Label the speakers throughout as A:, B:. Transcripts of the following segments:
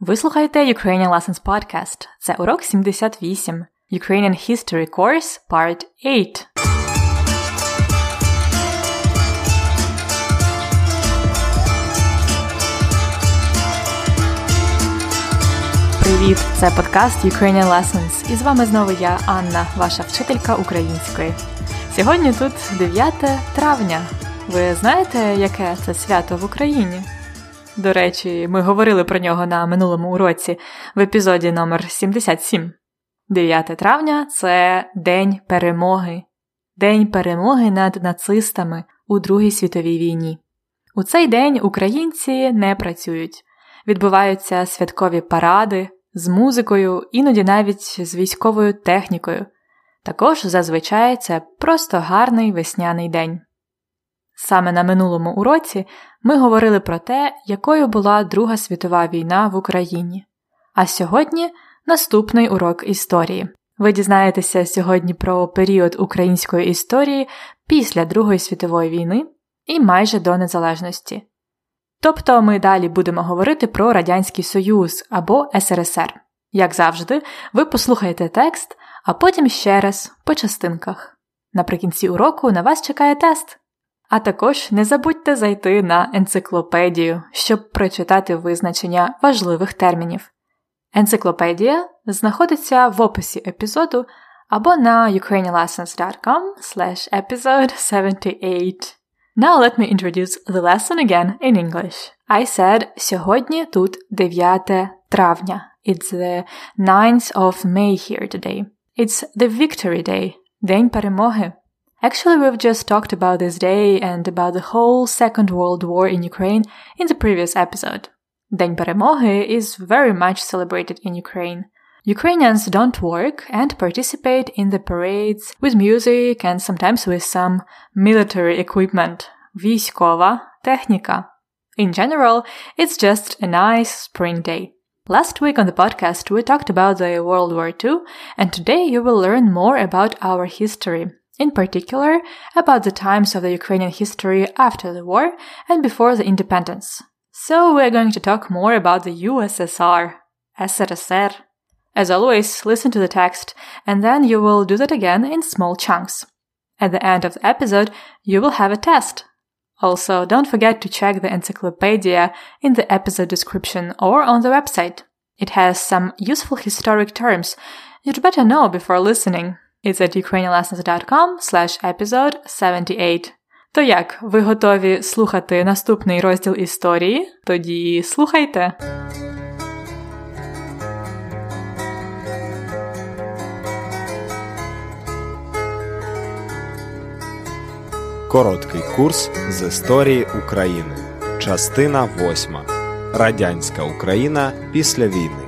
A: Ви слухаєте Ukrainian Lessons Podcast. Це урок 78. Ukrainian History Course Part 8. Привіт! Це подкаст Ukrainian Lessons. І з вами знову я, Анна, ваша вчителька української. Сьогодні тут 9 травня. Ви знаєте, яке це свято в Україні? До речі, ми говорили про нього на минулому уроці в епізоді номер 77. 9 травня це День перемоги, День перемоги над нацистами у Другій світовій війні. У цей день українці не працюють, відбуваються святкові паради з музикою, іноді навіть з військовою технікою. Також зазвичай це просто гарний весняний день. Саме на минулому уроці ми говорили про те, якою була Друга світова війна в Україні. А сьогодні наступний урок історії. Ви дізнаєтеся сьогодні про період української історії після Другої світової війни і майже до незалежності. Тобто ми далі будемо говорити про Радянський Союз або СРСР. Як завжди, ви послухаєте текст, а потім ще раз по частинках. Наприкінці уроку на вас чекає тест. А також не забудьте зайти на енциклопедію, щоб прочитати визначення важливих термінів. Енциклопедія знаходиться в описі епізоду або на ukrainianlessons.com slash episode 78. Now let me introduce the lesson again in English. I said сьогодні тут 9 травня. It's the 9th of May here today. It's the Victory Day, День перемоги. Actually, we've just talked about this day and about the whole Second World War in Ukraine in the previous episode. День Перемоги is very much celebrated in Ukraine. Ukrainians don't work and participate in the parades with music and sometimes with some military equipment. Військова техніка. In general, it's just a nice spring day. Last week on the podcast, we talked about the World War II, and today you will learn more about our history, in particular about the times of the Ukrainian history after the war and before the independence. So we're going to talk more about the USSR, SRSR. As always, listen to the text and then you will do that again in small chunks. At the end of the episode, you will have a test. Also, don't forget to check the encyclopedia in the episode description or on the website. It has some useful historic terms you'd better know before listening. It's at ukrainianlessons.com slash episode 78. То як, ви готові слухати наступний розділ історії? Тоді слухайте!
B: Короткий курс з історії України. Частина 8. Радянська Україна після війни.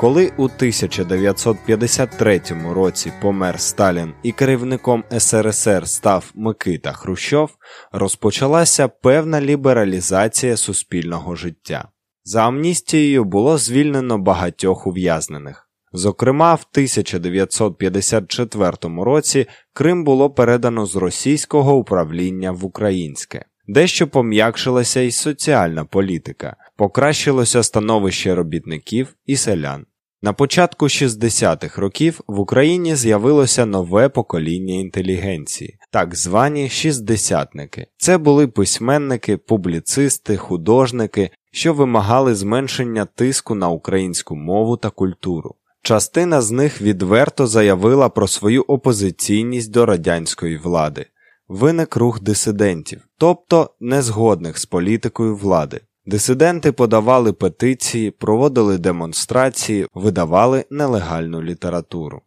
B: Коли у 1953 році помер Сталін і керівником СРСР став Микита Хрущов, розпочалася певна лібералізація суспільного життя. За амністією було звільнено багатьох ув'язнених. Зокрема, в 1954 році Крим було передано з російського управління в українське. Дещо пом'якшилася і соціальна політика, покращилося становище робітників і селян. На початку 60-х років в Україні з'явилося нове покоління інтелігенції, так звані шістдесятники. Це були письменники, публіцисти, художники, що вимагали зменшення тиску на українську мову та культуру. Частина з них відверто заявила про свою опозиційність до радянської влади. Виник рух дисидентів, тобто незгодних з політикою влади. Дисиденти подавали петиції, проводили демонстрації, видавали нелегальну літературу.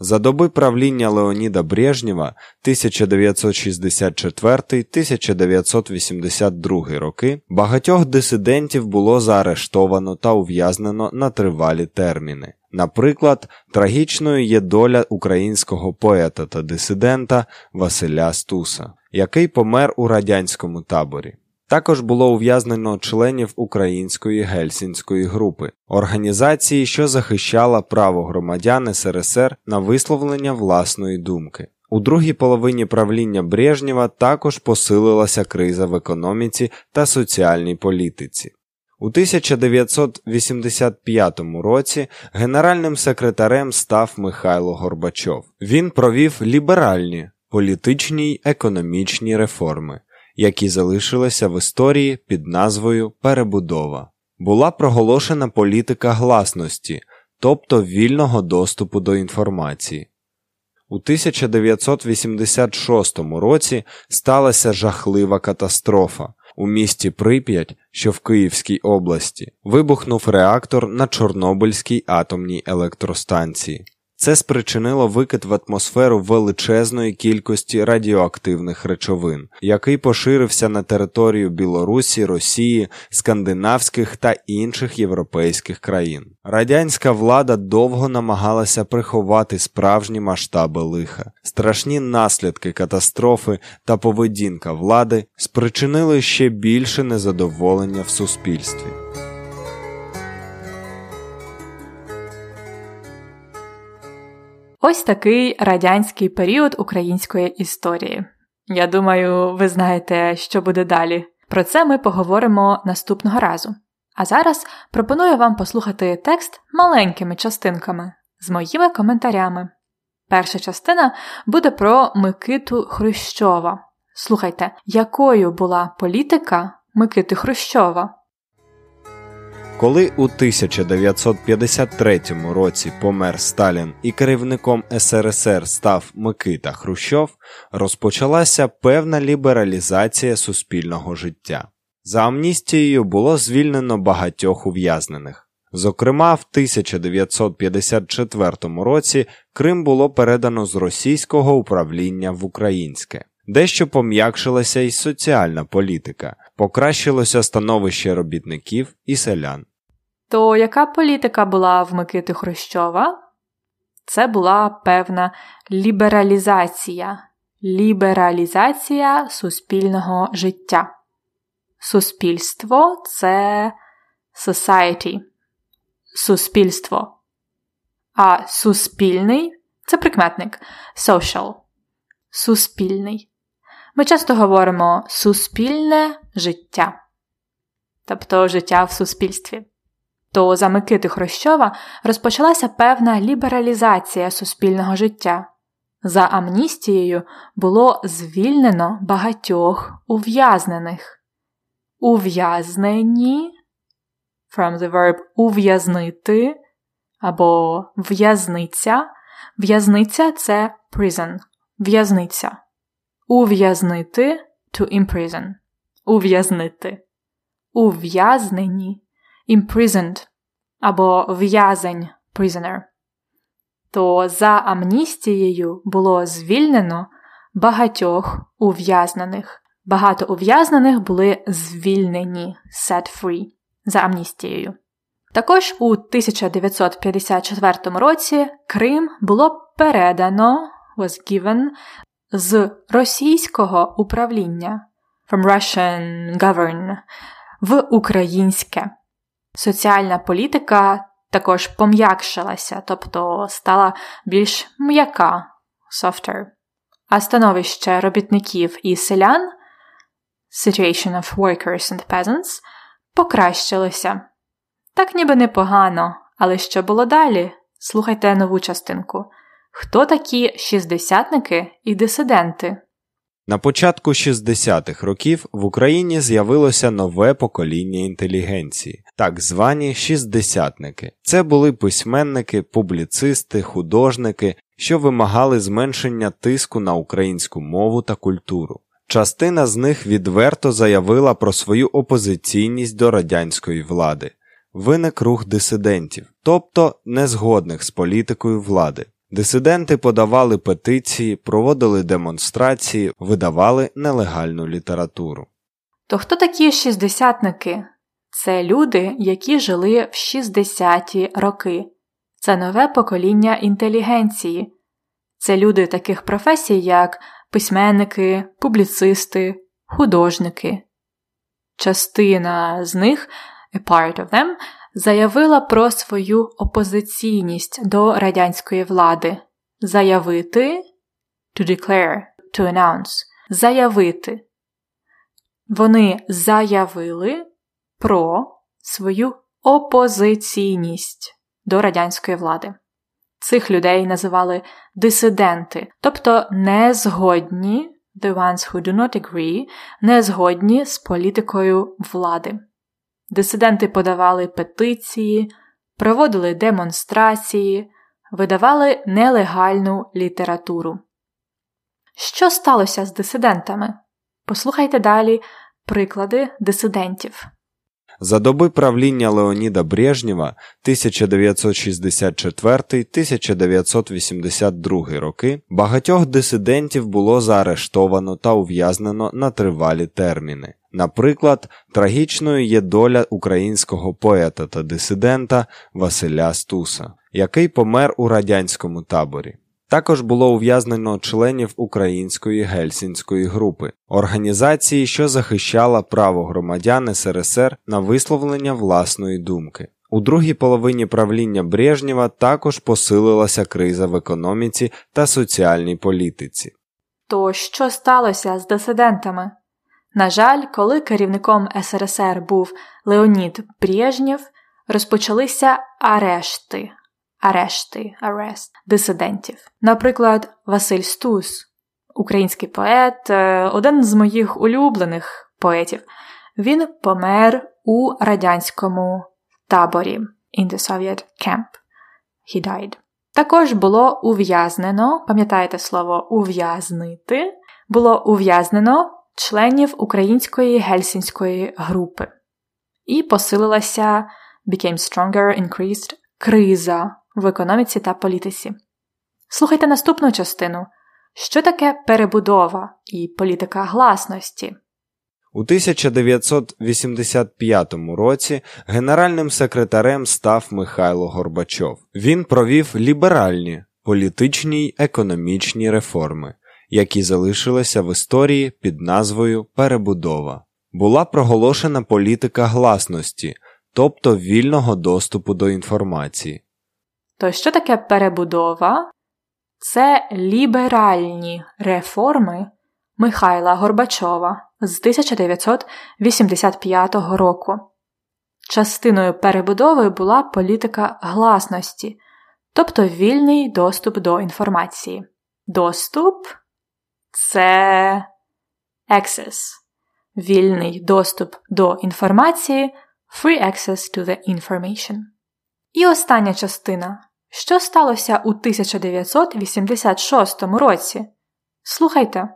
B: За доби правління Леоніда Брежнєва 1964-1982 роки багатьох дисидентів було заарештовано та ув'язнено на тривалі терміни. Наприклад, трагічною є доля українського поета та дисидента Василя Стуса, який помер у радянському таборі. Також було ув'язнено членів Української гельсінської групи, організації, що захищала право громадян СРСР на висловлення власної думки. У другій половині правління Брежнєва також посилилася криза в економіці та соціальній політиці. У 1985 році генеральним секретарем став Михайло Горбачов. Він провів ліберальні політичні й економічні реформи, які залишилися в історії під назвою Перебудова. Була проголошена політика гласності, тобто вільного доступу до інформації. У 1986 році сталася жахлива катастрофа. У місті Прип'ять, що в Київській області, вибухнув реактор на Чорнобильській атомній електростанції. Це спричинило викид в атмосферу величезної кількості радіоактивних речовин, який поширився на територію Білорусі, Росії, скандинавських та інших європейських країн. Радянська влада довго намагалася приховати справжні масштаби лиха. Страшні наслідки катастрофи та поведінка влади спричинили ще більше незадоволення в суспільстві.
A: Ось такий радянський період української історії. Я думаю, ви знаєте, що буде далі. Про це ми поговоримо наступного разу. А зараз пропоную вам послухати текст маленькими частинками з моїми коментарями. Перша частина буде про Микиту Хрущова. Слухайте, якою була політика Микити Хрущова?
B: Коли у 1953 році помер Сталін і керівником СРСР став Микита Хрущов, розпочалася певна лібералізація суспільного життя. За амністією було звільнено багатьох ув'язнених. Зокрема, в 1954 році Крим було передано з російського управління в українське. Дещо пом'якшилася і соціальна політика, покращилося становище робітників і селян.
A: То яка політика була в Микити Хрущова? Це була певна лібералізація, лібералізація суспільного життя. Суспільство це society, суспільство. А суспільний це прикметник social, суспільний. Ми часто говоримо суспільне життя, тобто життя в суспільстві. То за Микити Хрущова розпочалася певна лібералізація суспільного життя. За амністією було звільнено багатьох ув'язнених. Ув'язнені from the verb ув'язнити або в'язниця. В'язниця це prison, в'язниця. Ув'язнити to imprison. Ув'язнити. Ув'язнені imprisoned або в'язень prisoner. То за амністією було звільнено багатьох ув'язнених. Багато ув'язнених були звільнені set free за амністією. Також у 1954 році Крим було передано was given з російського управління from Russian govern в українське. Соціальна політика також пом'якшилася, тобто стала більш м'яка softer. А становище робітників і селян situation of workers and peasants покращилося. Так ніби непогано, але що було далі? Слухайте нову частинку. Хто такі шістдесятники і дисиденти?
B: На початку 60-х років в Україні з'явилося нове покоління інтелігенції, так звані шістдесятники. Це були письменники, публіцисти, художники, що вимагали зменшення тиску на українську мову та культуру. Частина з них відверто заявила про свою опозиційність до радянської влади. Виник рух дисидентів, тобто незгодних з політикою влади. Дисиденти подавали петиції, проводили демонстрації, видавали нелегальну літературу.
A: То хто такі шістдесятники? Це люди, які жили в 60-ті роки. Це нове покоління інтелігенції. Це люди таких професій, як письменники, публіцисти, художники. Частина з них, a part of them, заявила про свою опозиційність до радянської влади. Заявити to declare, to announce, заявити. Вони заявили про свою опозиційність до радянської влади. Цих людей називали дисиденти, тобто незгодні, the ones who do not agree, незгодні з політикою влади. Дисиденти подавали петиції, проводили демонстрації, видавали нелегальну літературу. Що сталося з дисидентами? Послухайте далі приклади дисидентів.
B: За доби правління Леоніда Брежнєва 1964-1982 роки багатьох дисидентів було заарештовано та ув'язнено на тривалі терміни. Наприклад, трагічною є доля українського поета та дисидента Василя Стуса, який помер у радянському таборі. Також було ув'язнено членів Української гельсінської групи, організації, що захищала право громадян СРСР на висловлення власної думки. У другій половині правління Брежнєва також посилилася криза в економіці та соціальній політиці.
A: То що сталося з дисидентами? На жаль, коли керівником СРСР був Леонід Брежнєв, розпочалися арешти арешти, арест дисидентів. Наприклад, Василь Стус, український поет, е, один з моїх улюблених поетів. Він помер у радянському таборі in the Soviet camp. He died. Також було ув'язнено, пам'ятаєте слово ув'язнити, було ув'язнено членів української гельсінської групи. І посилилася became stronger, increased криза в економіці та політиці. Слухайте наступну частину. Що таке перебудова і політика гласності?
B: У 1985 році генеральним секретарем став Михайло Горбачов. Він провів ліберальні політичні й економічні реформи, які залишилися в історії під назвою Перебудова. Була проголошена політика гласності, тобто вільного доступу до інформації.
A: То що таке перебудова? Це ліберальні реформи Михайла Горбачова з 1985 року. Частиною перебудови була політика гласності, тобто вільний доступ до інформації. Доступ це access. Вільний доступ до інформації free access to the information. І остання частина. Що сталося у 1986 році? Слухайте.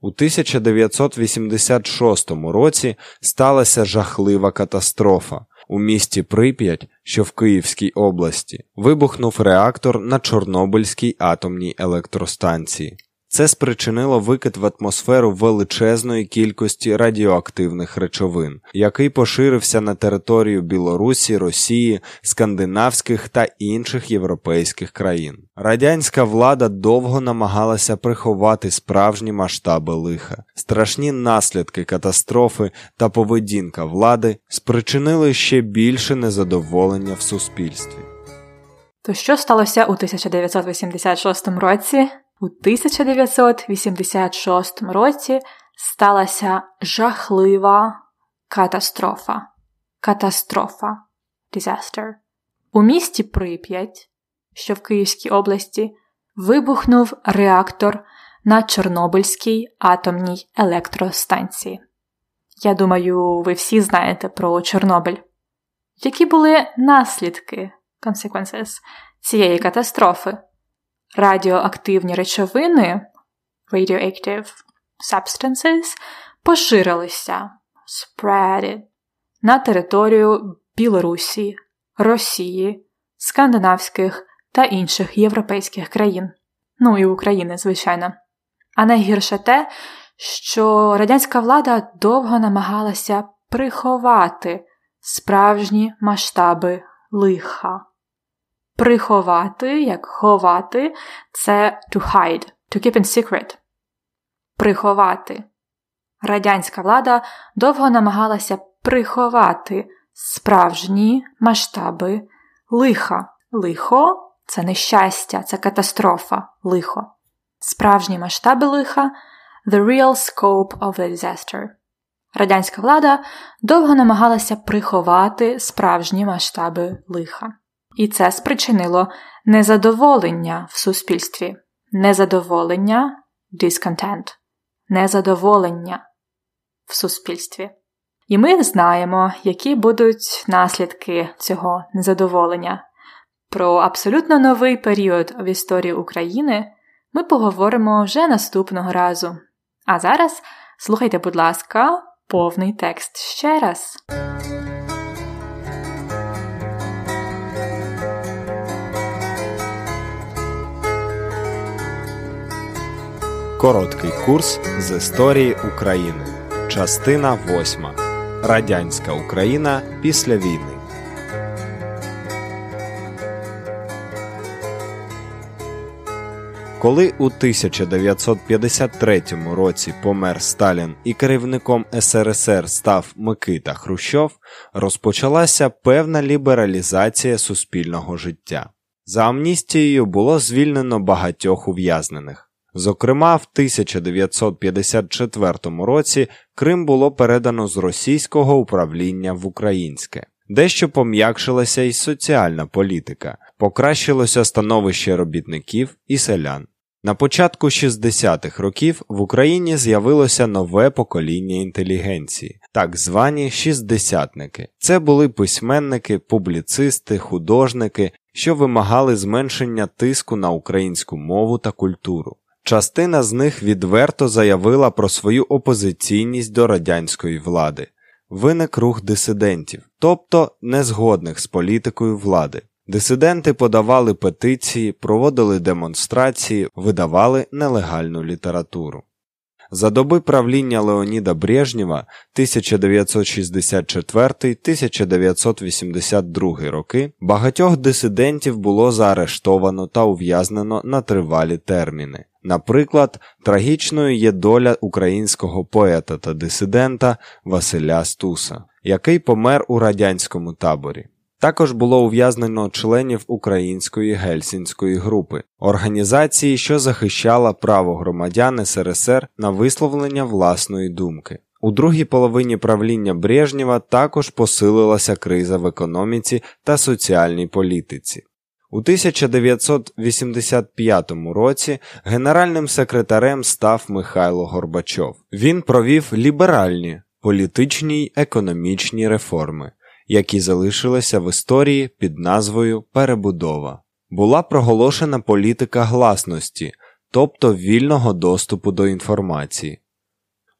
B: У 1986 році сталася жахлива катастрофа. У місті Прип'ять, що в Київській області, вибухнув реактор на Чорнобильській атомній електростанції. Це спричинило викид в атмосферу величезної кількості радіоактивних речовин, який поширився на територію Білорусі, Росії, скандинавських та інших європейських країн. Радянська влада довго намагалася приховати справжні масштаби лиха. Страшні наслідки катастрофи та поведінка влади спричинили ще більше незадоволення в суспільстві.
A: То що сталося у 1986 році? У 1986 році сталася жахлива катастрофа. Катастрофа disaster. У місті Прип'ять, що в Київській області, вибухнув реактор на Чорнобильській атомній електростанції. Я думаю, ви всі знаєте про Чорнобиль. Які були наслідки consequences цієї катастрофи? Радіоактивні речовини radioactive substances поширилися spreaded на територію Білорусі, Росії, скандинавських та інших європейських країн, ну і України, звичайно. А найгірше те, що радянська влада довго намагалася приховати справжні масштаби лиха. Приховати, як ховати, це to hide, to keep in secret. Приховати. Радянська влада довго намагалася приховати справжні масштаби лиха. Лихо це нещастя, це катастрофа, лихо. Справжні масштаби лиха The real scope of the disaster. Радянська влада довго намагалася приховати справжні масштаби лиха. І це спричинило незадоволення в суспільстві, незадоволення discontent, незадоволення в суспільстві. І ми знаємо, які будуть наслідки цього незадоволення. Про абсолютно новий період в історії України ми поговоримо вже наступного разу. А зараз слухайте, будь ласка, повний текст ще раз.
B: Короткий курс з історії України. Частина 8. Радянська Україна після війни. Коли у 1953 році помер Сталін і керівником СРСР став Микита Хрущов, розпочалася певна лібералізація суспільного життя. За амністією було звільнено багатьох ув'язнених. Зокрема, в 1954 році Крим було передано з російського управління в українське. Дещо пом'якшилася і соціальна політика, покращилося становище робітників і селян. На початку 60-х років в Україні з'явилося нове покоління інтелігенції, так звані шістдесятники. Це були письменники, публіцисти, художники, що вимагали зменшення тиску на українську мову та культуру. Частина з них відверто заявила про свою опозиційність до радянської влади. Виник рух дисидентів, тобто незгодних з політикою влади. Дисиденти подавали петиції, проводили демонстрації, видавали нелегальну літературу. За доби правління Леоніда Брежнєва 1964-1982 роки багатьох дисидентів було заарештовано та ув'язнено на тривалі терміни. Наприклад, трагічною є доля українського поета та дисидента Василя Стуса, який помер у радянському таборі. Також було ув'язнено членів Української гельсінської групи, організації, що захищала право громадян СРСР на висловлення власної думки. У другій половині правління Брежнєва також посилилася криза в економіці та соціальній політиці. У 1985 році генеральним секретарем став Михайло Горбачов. Він провів ліберальні політичні й економічні реформи, які залишилися в історії під назвою Перебудова. Була проголошена політика гласності, тобто вільного доступу до інформації.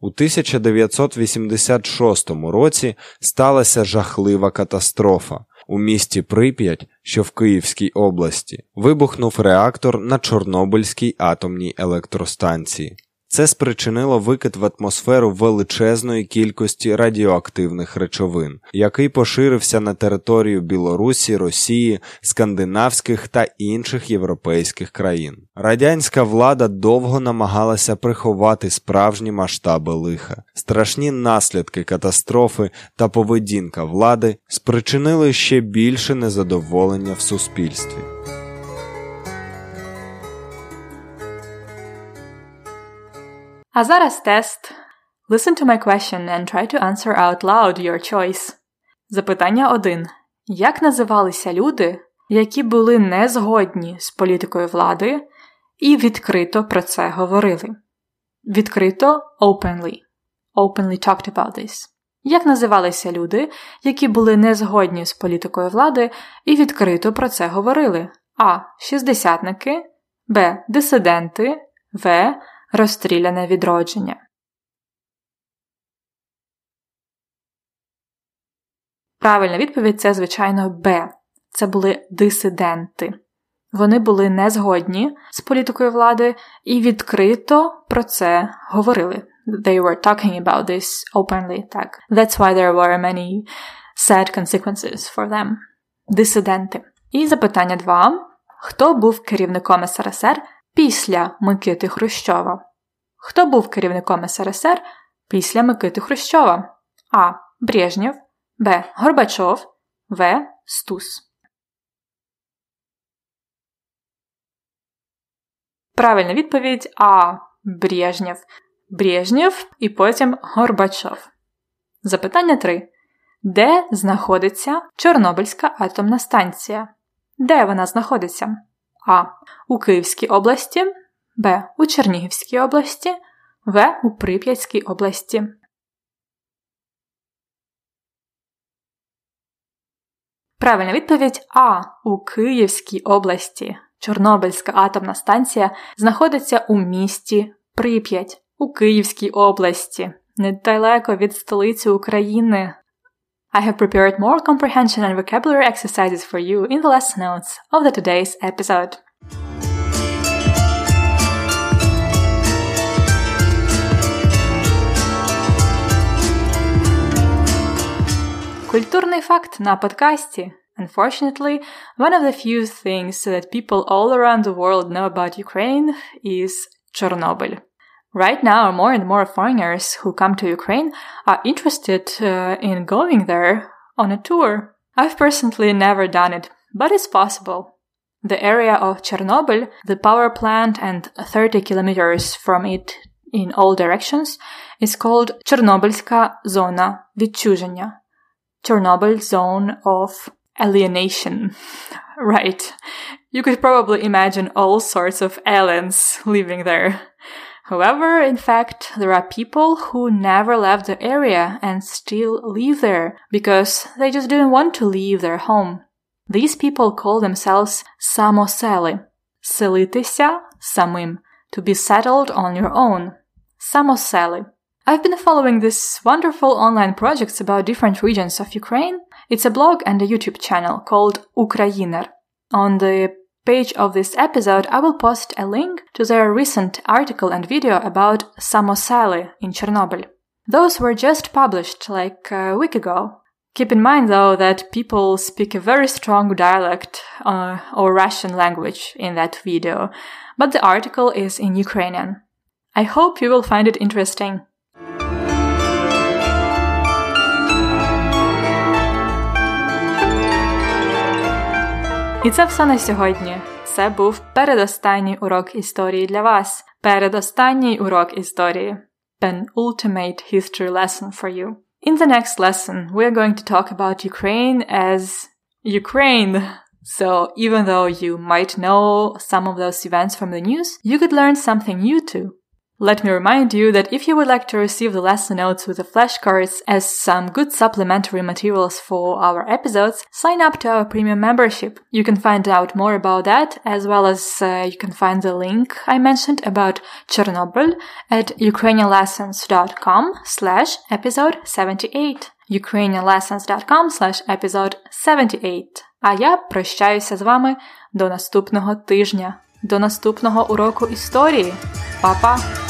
B: У 1986 році сталася жахлива катастрофа. У місті Прип'ять, що в Київській області, вибухнув реактор на Чорнобильській атомній електростанції. Це спричинило викид в атмосферу величезної кількості радіоактивних речовин, який поширився на територію Білорусі, Росії, скандинавських та інших європейських країн. Радянська влада довго намагалася приховати справжні масштаби лиха. Страшні наслідки катастрофи та поведінка влади спричинили ще більше незадоволення в суспільстві.
A: А зараз тест. Listen to my question and try to answer out loud your choice. Запитання 1. Як називалися люди, які були не згодні з політикою влади і відкрито про це говорили? Відкрито openly. Openly talked about this. Як називалися люди, які були не згодні з політикою влади і відкрито про це говорили? А. Шістдесятники, Б. Дисиденти, В розстріляне відродження. Правильна відповідь це, звичайно, Б. Це були дисиденти. Вони були не згодні з політикою влади і відкрито про це говорили. They were talking about this openly. Так. That's why there were many sad consequences for them. Дисиденти. І запитання 2. Хто був керівником СРСР після Микити Хрущова. Хто був керівником СРСР після Микити Хрущова? А. Брежнєв, Б. Горбачов, В. Стус. Правильна відповідь А. Брежнєв. Брежнєв і потім Горбачов. Запитання 3. Де знаходиться Чорнобильська атомна станція? Де вона знаходиться? А. У Київській області, Б. У Чернігівській області, В. У Прип'ятській області. Правильна відповідь А. У Київській області. Чорнобильська атомна станція знаходиться у місті Прип'ять у Київській області, недалеко від столиці України. I have prepared more comprehension and vocabulary exercises for you in the lesson notes of the today's episode. Культурный факт на подкасте. Unfortunately, one of the few things that people all around the world know about Ukraine is Chernobyl. Right now, more and more foreigners who come to Ukraine are interested uh, in going there on a tour. I've personally never done it, but it's possible. The area of Chernobyl, the power plant, and 30 kilometers from it in all directions is called Chernobylska Zona Відчуження, Chernobyl Zone of Alienation. right. You could probably imagine all sorts of aliens living there. However, in fact, there are people who never left the area and still live there because they just didn't want to leave their home. These people call themselves samoseli. – селитися самим, to be settled on your own. Самосели. I've been following these wonderful online projects about different regions of Ukraine. It's a blog and a YouTube channel called Ukrainer. On the page of this episode, I will post a link to their recent article and video about Samosali in Chernobyl. Those were just published like a week ago. Keep in mind though that people speak a very strong dialect uh, or Russian language in that video, but the article is in Ukrainian. I hope you will find it interesting. І це все на сьогодні. Це був передостанній урок історії для вас. Передостанній урок історії. Penultimate history lesson for you. In the next lesson, we are going to talk about Ukraine as Ukraine. So, even though you might know some of those events from the news, you could learn something new too. Let me remind you that if you would like to receive the lesson notes with the flashcards as some good supplementary materials for our episodes, sign up to our premium membership. You can find out more about that as well as uh, you can find the link I mentioned about Chernobyl at ukrainianlessons.com slash episode 78. ukrainianlessons.com slash episode 78. А я прощаюся з вами до наступного тижня, до наступного уроку історії. Па-па!